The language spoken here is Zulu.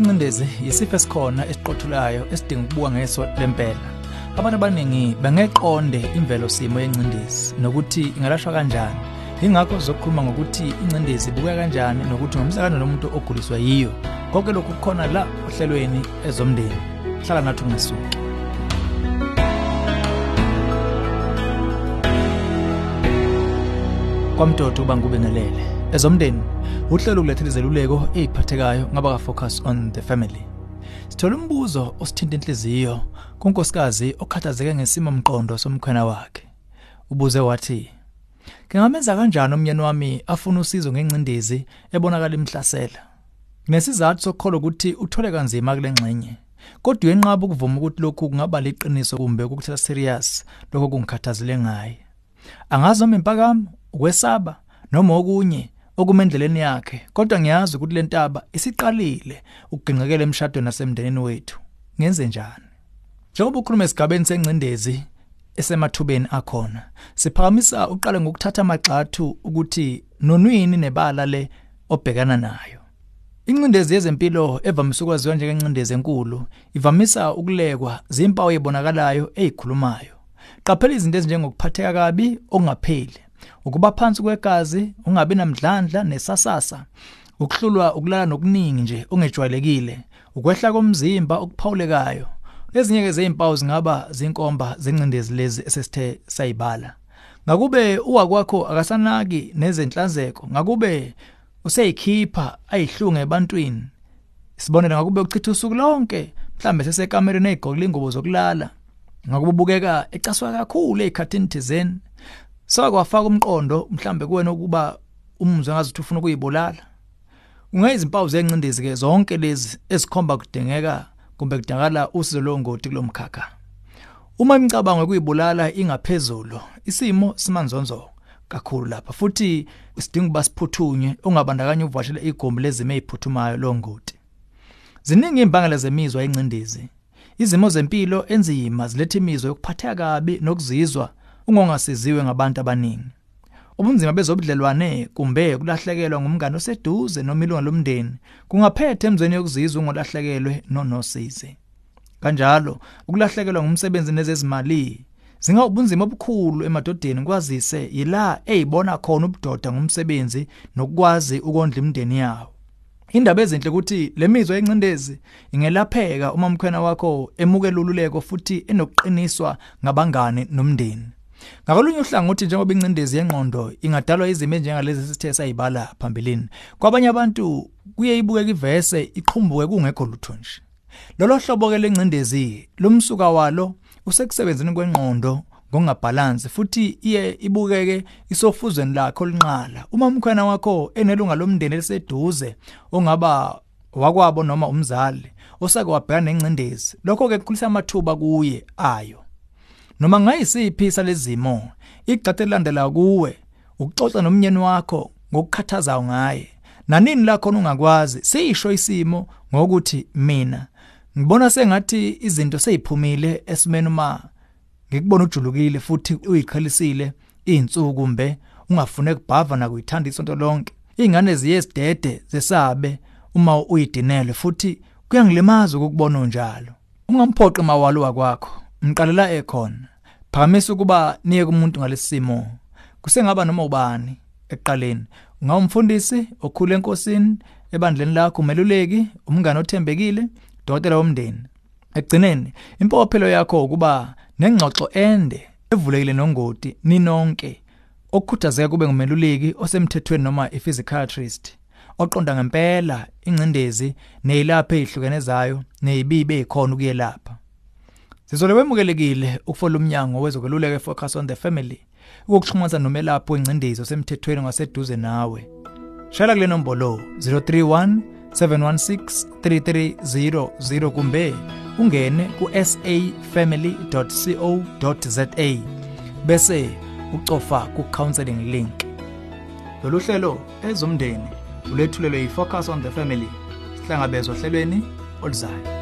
Incindezi yisifo esikhona esiqothulayo esidinga ukubuka ngeso lempela. Abantu abaningi bangeqonde imvelo simo yencindezi nokuthi ingalashwa kanjani. Ingakho sizokhuluma ngokuthi incindezi ibuka kanjani nokuthi ngomsakano nomuntu oguliswa yiyo. Konke lokhu kukhona la ohlelweni ezomndeni. Hlala nathi ungasuki. Kwamtoto uba ngubengelele ezomndeni uhlelo ukulethela izeluleko eziphathekayo ngaba ka focus on the family. Sithola umbuzo osithinta inhliziyo kunkosikazi okhathazeke ngesimo mqondo somkhwena wakhe. Ubuze wathi ngingamenza kanjani umyeni wami afuna usizo ngencindezi ebonakala imhlasela? Nesizathu sokukholwa ukuthi uthole kanzima kule ngxenye. Kodwa uyenqaba ukuvuma ukuthi lokhu kungaba liqiniso kumbe ukuthatha serious lokho kungikhathazile ngaye. Angazi noma impakamo ukwesaba noma okunye okumendleleni yakhe. Kodwa ngiyazi ukuthi le ntaba isiqalile ukuginqikela emshadweni nasemndenini wethu. Ngenze njani? Njengoba ukhuluma esigabeni sencindezi esemathubeni akhona siphakamisa uqale ngokuthatha amagxathu ukuthi nonwini nebala le obhekana nayo. Incindezi yezempilo evamise ukwaziwa njengencindezi enkulu ivamisa ukulekwa zimpawu ezibonakalayo ezikhulumayo qaphela izinto ezinjengokuphatheka kabi okungapheli. Ukuba phansi kwegazi ungabi namdlandla nesasasa ukuhlulwa ukulala nokuningi nje ongejwayelekile ukwehla komzimba okuphawulekayo. Ezinye ke zezimpawu zingaba zinkomba zencindezi lezi esesithe sayibala. Ngakube uwakwakho akasanaki nezenhlanzeko ngakube useyikhipha ayihlunge ebantwini. Sibonela ngakube uchitha usuku lonke mhlambe sesekamereni ezigqokile ingubo zokulala ngakubukeka ecaswa kakhulu ezikhathini thizeni sakwafaka umqondo mhlambe kuwena ukuba umuzwe ngazuthi ufuna ukuyibulala ungayizimpawu zencindezi ke zonke lezi ezikhomba kudingeka kumbe kudingakala usizo longoti kulomkhakha uma imicabango ekuyibulala ingaphezulu isimo simanzonzo kakhulu lapha futhi isidinga ukuba siphuthunywe ongabandakanya uvashela igombi lezimo eziphuthumayo longoti ziningi imbangela zemizwa encindezi izimo zempilo enzima ziletha imizwa yokuphatheka kabi nokuzizwa ungongasiziwe ngabantu abaningi. Ubunzima bezobudlelwane kumbe kulahlekelwa ngumngane oseduze noma ilunga lomndeni kungaphetha emzweni yokuzizwa ungolahlekelwe nonosize. Kanjalo ukulahlekelwa ngumsebenzi nezezimali zinga ubunzima obukhulu emadodeni kwazise yila eyibona khona ubudoda ngumsebenzi nokwazi ukondla imndeni yawo. Indaba ezinhle ukuthi lemizwa encindezi ingelapheka uma umkhwena wakho emukela ululeko futhi enokuqiniswa ngabangane nomndeni. Ngakolunye uhlangothi njengoba incindezi yengqondo ingadalwa izimo njengalezi sithe sayibala phambilini kwabanye abantu kuye ibukeka ivese iqhumbuke kungekho lutho nje. Lolo hlobo ke lencindezi lumsuka walo usekusebenzeni kwengqondo ngokungabhalansi futhi iye ibukeke isofuzweni lakho linqala. Uma umkhwena wakho enelunga lomndeni eliseduze ongaba wakwabo noma umzali osake wabhekana nencindezi lokho ke kukhulisa amathuba kuye ayo. Noma ngayisiphi salezimo igcathe landela kuwe ukuxoxa nomnyeni wakho ngokukhathazayo ngaye. Nanini lakho ungakwazi? Sisho isimo ngokuthi mina. Ngibona sengathi izinto seziphumile esimeni uma ngikubona ujulukile futhi uyiqhelisile izinsuku kumbe ungafune kubhava na kuyithanda isonto lonke. Ingane ziyesidede zesabe uma uyidinelwe futhi kuyangilimaza ukubona njalo ungamphoqi mawalo wakwakho mqalela ekhona. Phamisa ukuba niye kumuntu ngalesimo kusengaba noma ubani eqaleni ungawumfundisi okhule enkosini ebandleni lakho umeluleki umngane othembekile dokotela womndeni. Ekugcineni impophelo yakho ukuba nengxoxo ende evulekile nongoti ninonke okukhuthazeka kube ngumeluleki osemthethweni noma i-psychiatrist oqonda ngempela incindezi nezilapha ezihlukene zayo nezibibe ezikhona ukuyelapha Sizole wemukelekile ukufola umnyango wezokweluleka focus on the family ukuxhumanisa nomelaphi wencindezi osemthethweni ngaseduze nawe. Shayela kule nombolo 031 716 3300 kumbe ungene ku safamily.co.za bese ucofa ku counseling link. Lolu hlelo ezomndeni ulethulelwe yi Focus on the Family. Sihlangabezwa hlelweni oluzayo.